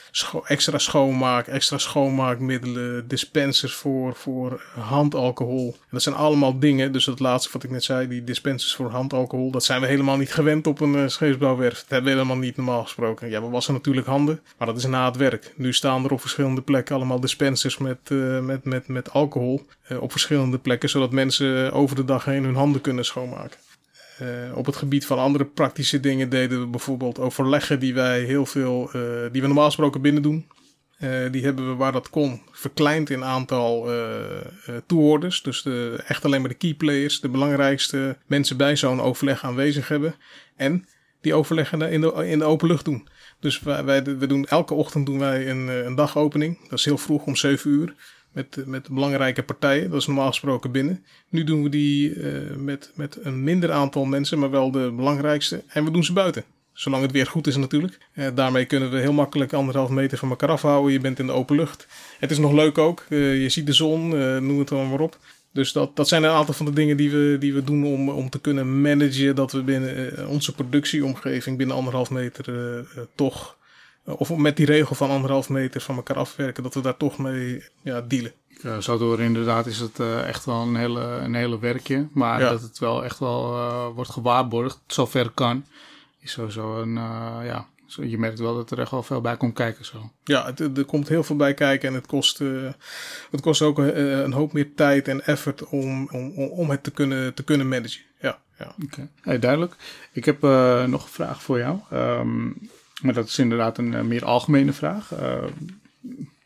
extra schoonmaak, extra schoonmaakmiddelen, dispensers voor, voor handalcohol. En dat zijn allemaal dingen, dus dat laatste wat ik net zei, die dispensers voor handalcohol, dat zijn we helemaal niet gewend op een scheepsbouwwerf. Dat hebben we helemaal niet normaal gesproken. Ja, we wassen natuurlijk handen, maar dat is na het werk. Nu staan er op verschillende plekken allemaal dispensers met, met, met, met alcohol op verschillende plekken, zodat mensen over de dag heen hun handen kunnen schoonmaken. Uh, op het gebied van andere praktische dingen deden we bijvoorbeeld overleggen die wij heel veel, die we normaal gesproken binnen doen. Die hebben we waar dat kon verkleind in aantal toehoorders. Dus de, echt alleen maar de key players, de belangrijkste mensen bij zo'n overleg aanwezig hebben. En die overleggen in de, in de open lucht doen. Dus wij, wij, we doen, elke ochtend doen wij een, een dagopening. Dat is heel vroeg om 7 uur met, met belangrijke partijen. Dat is normaal gesproken binnen. Nu doen we die uh, met, met een minder aantal mensen, maar wel de belangrijkste. En we doen ze buiten. Zolang het weer goed is natuurlijk. Uh, daarmee kunnen we heel makkelijk anderhalf meter van elkaar afhouden. Je bent in de open lucht. Het is nog leuk ook. Uh, je ziet de zon, noem het dan maar op. Dus dat, dat zijn een aantal van de dingen die we, die we doen om, om te kunnen managen dat we binnen onze productieomgeving binnen anderhalf meter toch of met die regel van anderhalf meter van elkaar afwerken, dat we daar toch mee ja, dealen. Uh, zo door inderdaad is het uh, echt wel een hele, een hele werkje. Maar ja. dat het wel echt wel uh, wordt gewaarborgd, zover kan, is sowieso een, ja, zo, je merkt wel dat er echt wel veel bij komt kijken zo. Ja, het, er komt heel veel bij kijken en het kost, het kost ook een hoop meer tijd en effort om, om, om het te kunnen, te kunnen managen. Ja, ja. Oké, okay. hey, duidelijk. Ik heb nog een vraag voor jou. Um, maar dat is inderdaad een uh, meer algemene vraag. Uh,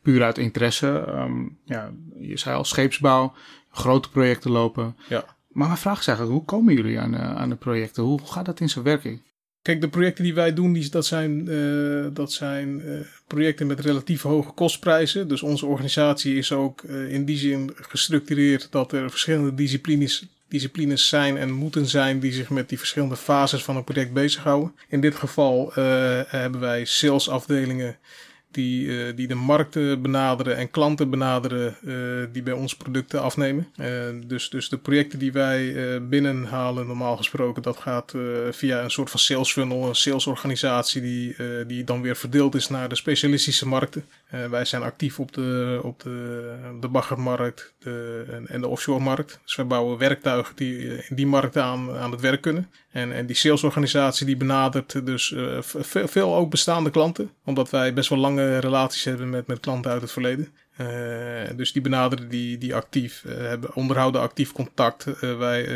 puur uit interesse. Ehm, ja, je zei al scheepsbouw, grote projecten lopen. Ja. Maar mijn vraag is eigenlijk, hoe komen jullie aan, aan de projecten? Hoe gaat dat in zijn werking? Kijk, de projecten die wij doen, die, dat zijn, uh, dat zijn uh, projecten met relatief hoge kostprijzen. Dus onze organisatie is ook uh, in die zin gestructureerd dat er verschillende disciplines, disciplines zijn en moeten zijn die zich met die verschillende fases van een project bezighouden. In dit geval hebben wij salesafdelingen die, uh, die de markten benaderen en klanten benaderen uh, die bij ons producten afnemen. Uh, dus, dus de projecten die wij binnenhalen, normaal gesproken, dat gaat via een soort van sales funnel, een salesorganisatie die, die dan weer verdeeld is naar de specialistische markten. wij zijn actief op de, op de, de baggermarkt de, en, en de offshore markt. Dus wij bouwen werktuigen die in die markten aan, aan het werk kunnen. En, en die salesorganisatie die benadert dus veel, ook bestaande klanten, omdat wij best wel relaties hebben met, met klanten uit het verleden. Uh, dus die benaderen die, die actief, uh, hebben, onderhouden actief contact. Uh, wij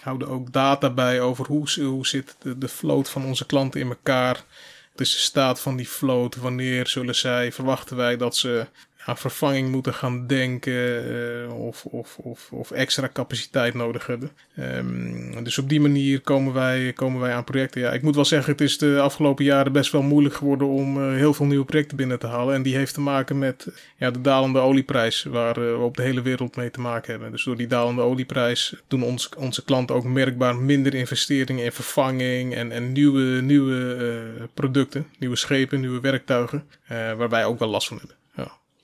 houden ook data bij over hoe, hoe zit de, de float van onze klanten in elkaar. Wat is de staat van die float? Wanneer zullen zij, verwachten wij dat ze aan vervanging moeten gaan denken uh, of, of, of, of, extra capaciteit nodig hebben. Um, dus op die manier komen wij, komen wij aan projecten. Ja, ik moet wel zeggen, het is de afgelopen jaren best wel moeilijk geworden om uh, heel veel nieuwe projecten binnen te halen. En die heeft te maken met ja, de dalende olieprijs, waar uh, we op de hele wereld mee te maken hebben. Dus door die dalende olieprijs doen ons, onze klanten ook merkbaar minder investeringen in vervanging en, en nieuwe, nieuwe producten, nieuwe schepen, nieuwe werktuigen, waar wij ook wel last van hebben.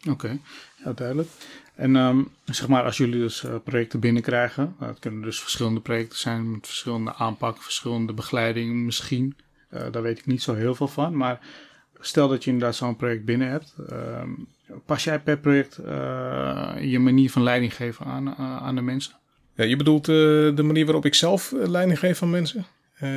Oké, okay. duidelijk. En um, zeg maar, als jullie dus uh, projecten binnenkrijgen, dat nou, kunnen dus verschillende projecten zijn met verschillende aanpak, verschillende begeleiding misschien. Uh, daar weet ik niet zo heel veel van. Maar stel dat je inderdaad zo'n project binnen hebt, uh, pas jij per project je manier van leiding geven aan, aan de mensen? Ja, je bedoelt de manier waarop ik zelf leiding geef aan mensen? Uh,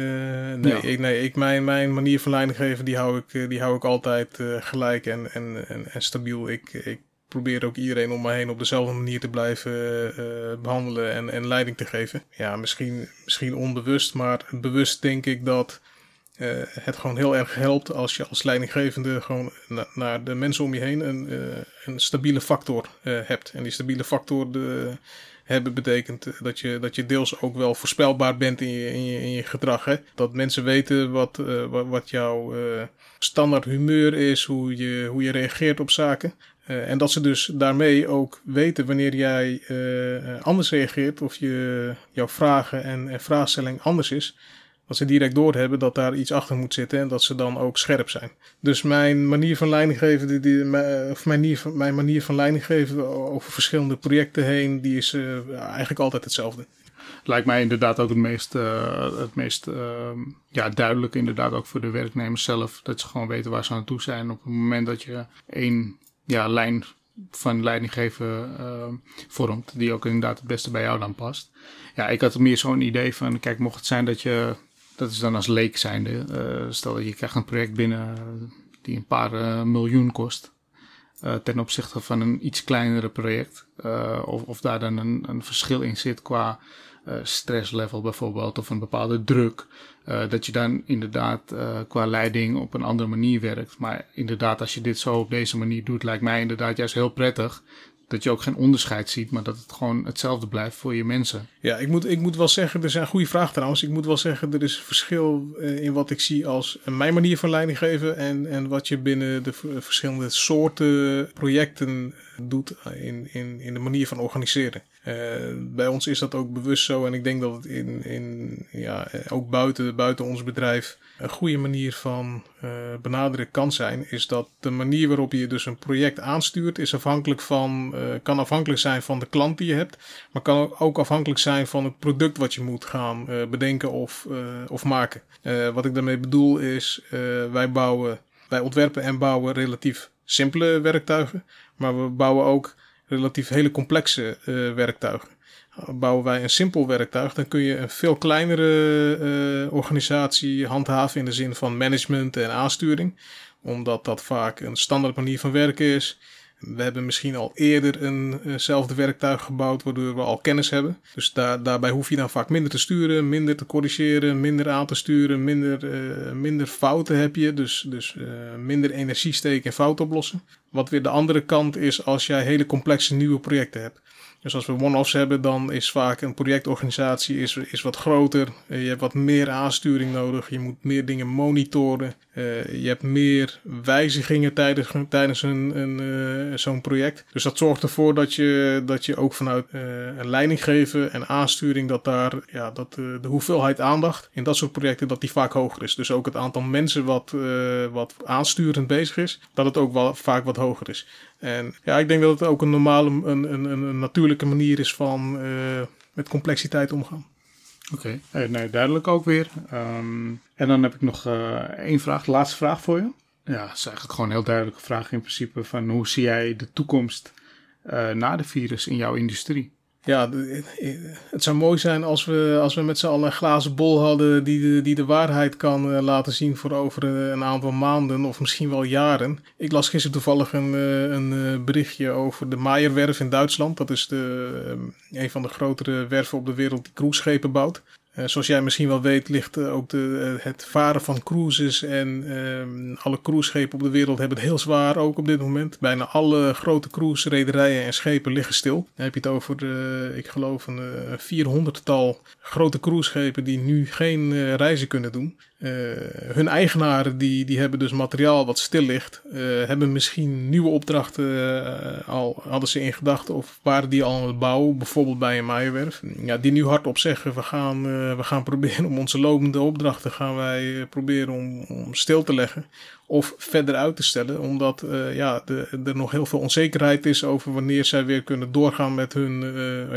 nee, ja. ik, nee ik, mijn, mijn manier van leiding geven, die hou ik, die hou ik altijd uh, gelijk en, en, en, en, stabiel. Ik, ik probeer ook iedereen om me heen op dezelfde manier te blijven uh, behandelen en, en leiding te geven. Ja, misschien, misschien onbewust, maar bewust denk ik dat het gewoon heel erg helpt als je als leidinggevende gewoon na, naar de mensen om je heen een, een stabiele factor hebt. En die stabiele factor, de hebben betekent dat je, dat je deels ook wel voorspelbaar bent in je, in je, gedrag. Hè? Dat mensen weten wat, uh, wat, jouw uh, standaard humeur is, hoe je, hoe je reageert op zaken. Uh, en dat ze dus daarmee ook weten wanneer jij anders reageert of je, jouw vragen en, en vraagstelling anders is dat ze direct doorhebben dat daar iets achter moet zitten en dat ze dan ook scherp zijn. Dus mijn manier van leiding geven, die, die, of mijn manier, van, mijn manier van leiding geven over verschillende projecten heen, die is uh, eigenlijk altijd hetzelfde. Lijkt mij inderdaad ook het meest, uh, het meest uh, ja, duidelijk, inderdaad ook voor de werknemers zelf, dat ze gewoon weten waar ze aan toe zijn. Op het moment dat je één ja, lijn van leidinggeven vormt, die ook inderdaad het beste bij jou dan past. Ja, ik had meer zo'n idee van, kijk, mocht het zijn dat je dat is dan als leek zijnde. Uh, stel dat je krijgt een project binnen die een paar uh, miljoen kost. Uh, ten opzichte van een iets kleinere project. of, of daar dan een, een verschil in zit qua stresslevel bijvoorbeeld. Of een bepaalde druk. dat je dan inderdaad qua leiding op een andere manier werkt. Maar inderdaad, als je dit zo op deze manier doet, lijkt mij inderdaad juist heel prettig dat je ook geen onderscheid ziet, maar dat het gewoon hetzelfde blijft voor je mensen. Ja, ik moet, ik moet wel zeggen, er zijn goede vragen trouwens. Ik moet wel zeggen, er is verschil eh, in wat ik zie als mijn manier van leiding geven en, en wat je binnen de verschillende soorten projecten doet in, in, in de manier van organiseren. Uh, bij ons is dat ook bewust zo en ik denk dat het in, in, ja, ook buiten, buiten ons bedrijf een goede manier van uh, benaderen kan zijn. Is dat de manier waarop je dus een project aanstuurt is afhankelijk van, kan afhankelijk zijn van de klant die je hebt, maar kan ook afhankelijk zijn van het product wat je moet gaan bedenken of, of maken. wat ik daarmee bedoel is, wij bouwen, wij ontwerpen en bouwen relatief simpele werktuigen, maar we bouwen ook relatief hele complexe uh, werktuigen. Bouwen wij een simpel werktuig, dan kun je een veel kleinere uh, organisatie handhaven in de zin van management en aansturing. Omdat dat vaak een standaard manier van werken is. We hebben misschien al eerder eenzelfde werktuig gebouwd, waardoor we al kennis hebben. Dus daar, daarbij hoef je dan vaak minder te sturen, minder te corrigeren, minder aan te sturen, minder, minder fouten heb je. Dus, dus minder energie steken en fouten oplossen. Wat weer de andere kant is als jij hele complexe nieuwe projecten hebt. Dus als we one-offs hebben, dan is vaak een projectorganisatie is, is wat groter. Eh, je hebt wat meer aansturing nodig. Je moet meer dingen monitoren. Uh, je hebt meer wijzigingen tijdens, tijdens een, een, uh, zo'n project. Dus dat zorgt ervoor dat je, dat je ook vanuit uh, een leiding geven en aansturing, dat daar ja, dat, de hoeveelheid aandacht in dat soort projecten, dat die vaak hoger is. Dus ook het aantal mensen wat, wat aansturend bezig is, dat het ook wel vaak wat hoger is. En ja, ik denk dat het ook een normale, een, een, een natuurlijke manier is van met complexiteit omgaan. Oké, nee, duidelijk ook weer. Um, en dan heb ik nog uh, één vraag, de laatste vraag voor je. Ja, dat is eigenlijk gewoon een heel duidelijke vraag in principe van hoe zie jij de toekomst uh, na de virus in jouw industrie? Ja, het zou mooi zijn als we, als we met z'n allen een glazen bol hadden die de, die de waarheid kan laten zien voor over een aantal maanden of misschien wel jaren. Ik las gisteren toevallig een, een berichtje over de Maierwerf in Duitsland. Dat is de, een van de grotere werven op de wereld die cruiseschepen bouwt. Uh, zoals jij misschien wel weet, ligt uh, ook de, uh, het varen van cruises en ehm, alle cruiseschepen op de wereld hebben het heel zwaar ook op dit moment. Bijna alle grote cruise-rederijen en schepen liggen stil. Dan heb je het over, ik geloof, een 400-tal grote cruiseschepen die nu geen reizen kunnen doen. Hun eigenaren die, die hebben dus materiaal wat stil ligt, hebben misschien nieuwe opdrachten al, hadden ze in gedachten of waren die al aan het bouwen, bijvoorbeeld bij een maaienwerf. Ja, die nu hardop zeggen, we gaan we gaan proberen om onze lopende opdrachten gaan wij proberen om, om, stil te leggen of verder uit te stellen, omdat ja, er nog heel veel onzekerheid is over wanneer zij weer kunnen doorgaan met, hun,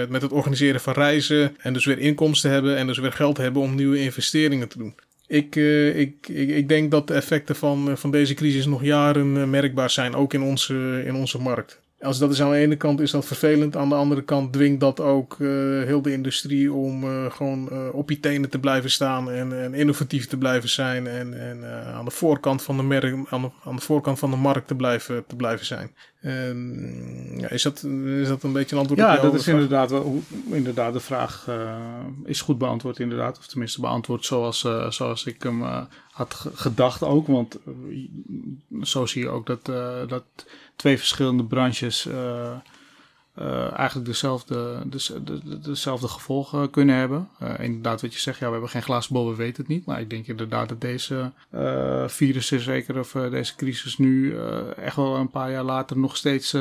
met het organiseren van reizen en dus weer inkomsten hebben en dus weer geld hebben om nieuwe investeringen te doen. Ik, ik, ik, ik, denk dat de effecten van, van deze crisis nog jaren merkbaar zijn, ook in onze, in onze markt als dat is aan de ene kant is dat vervelend. Aan de andere kant dwingt dat ook heel de industrie om gewoon op je tenen te blijven staan en, en innovatief te blijven zijn. En, en aan de voorkant van de aan de, aan de voorkant van de markt te blijven, te blijven zijn. Um, ja, is, dat, is dat een beetje een antwoord ja, op Ja, dat is inderdaad, wel, inderdaad de vraag is goed beantwoord inderdaad. Of tenminste beantwoord zoals, zoals ik hem had gedacht ook. Want zo zie je ook dat, dat twee verschillende branches uh, uh, eigenlijk dezelfde, de, de, dezelfde gevolgen kunnen hebben. Uh, inderdaad, wat je zegt, ja, we hebben geen glazen bol, we weten het niet. Maar ik denk inderdaad dat deze virus, zeker of deze crisis nu echt wel een paar jaar later nog steeds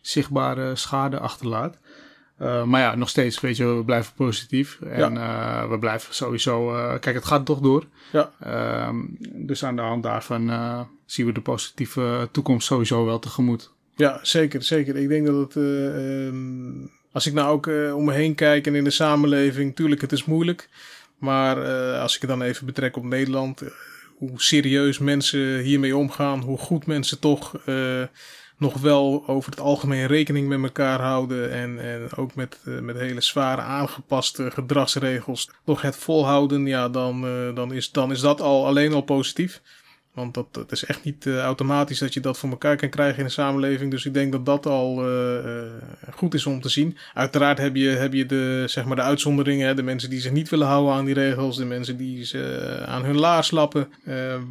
zichtbare schade achterlaat. Uh, maar ja, nog steeds, weet je, we blijven positief. En ja. uh, we blijven sowieso. Uh, kijk, het gaat toch door. Ja. Ehm, dus aan de hand daarvan zien we de positieve toekomst sowieso wel tegemoet. Ja, zeker, zeker. Ik denk dat het. Um, als ik nou ook om me heen kijk en in de samenleving, tuurlijk, het is moeilijk. Maar als ik het dan even betrek op Nederland, hoe serieus mensen hiermee omgaan, hoe goed mensen toch nog wel over het algemeen rekening met elkaar houden. En, en ook met, met hele zware aangepaste gedragsregels nog het volhouden. Ja, dan, dan, is, dan is dat al alleen al positief. Want dat, dat is echt niet uh, automatisch dat je dat voor elkaar kan krijgen in de samenleving. Dus ik denk dat dat al uh, uh, goed is om te zien. Uiteraard heb je, heb je de, zeg maar de uitzonderingen. Hè? De mensen die zich niet willen houden aan die regels. De mensen die ze aan hun laars lappen.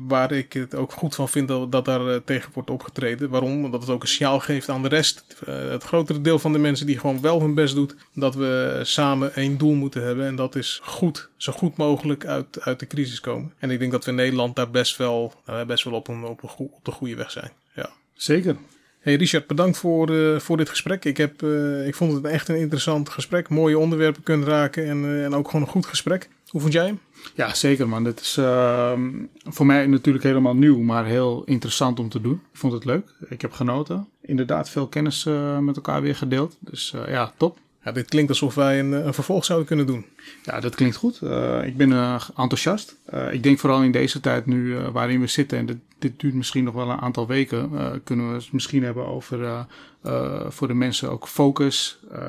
waar ik het ook goed van vind dat, dat daar tegen wordt opgetreden. Waarom? Omdat het ook een signaal geeft aan de rest. het grotere deel van de mensen die gewoon wel hun best doet. Dat we samen één doel moeten hebben. En dat is goed, zo goed mogelijk uit, uit de crisis komen. En ik denk dat we in Nederland daar best wel uh, best wel op, een, op, een op de goede weg zijn. Ja. Zeker. Hey Richard, bedankt voor, uh, voor dit gesprek. Ik, heb, uh, ik vond het echt een interessant gesprek. Mooie onderwerpen kunnen raken en, uh, en ook gewoon een goed gesprek. Hoe vond jij hem? Ja, zeker man. Dit is ehm, voor mij natuurlijk helemaal nieuw, maar heel interessant om te doen. Ik vond het leuk. Ik heb genoten. Inderdaad veel kennis met elkaar weer gedeeld. Dus ja, top. Ja, dit klinkt alsof wij een, een vervolg zouden kunnen doen. Ja, dat klinkt goed. ik ben enthousiast. ik denk vooral in deze tijd nu waarin we zitten, en dit, dit duurt misschien nog wel een aantal weken, kunnen we het misschien hebben over uh, voor de mensen ook focus, uh,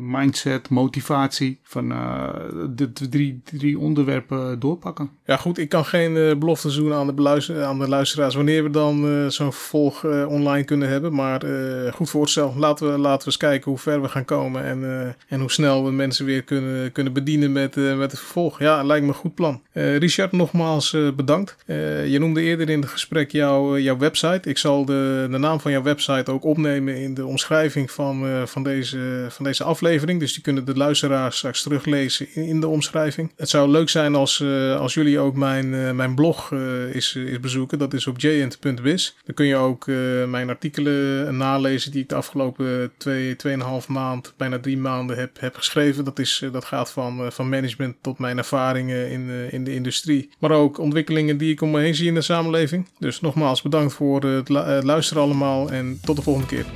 mindset, motivatie. Van uh, de, drie, drie onderwerpen doorpakken. Ja, goed. Ik kan geen belofte doen aan de, aan de luisteraars wanneer we dan zo'n vervolg online kunnen hebben. Maar goed voorstel. Laten we, laten we eens kijken hoe ver we gaan komen. En, en hoe snel we mensen weer kunnen, kunnen bedienen met, met het vervolg. Ja, lijkt me een goed plan. Richard, nogmaals bedankt. je noemde eerder in het gesprek jouw, jouw website. Ik zal de, de naam van jouw website ook opnemen in de de omschrijving van, uh, van, deze, van deze aflevering. Dus die kunnen de luisteraars straks teruglezen in, de omschrijving. Het zou leuk zijn als, uh, als jullie ook mijn, uh, mijn blog is, is bezoeken. Dat is op jant.biz. Dan kun je ook mijn artikelen nalezen die ik de afgelopen twee, tweeënhalf maand, bijna drie maanden heb, heb geschreven. Dat, is, dat gaat van, van management tot mijn ervaringen in, in de industrie. Maar ook ontwikkelingen die ik om me heen zie in de samenleving. Dus nogmaals bedankt voor het luisteren allemaal en tot de volgende keer.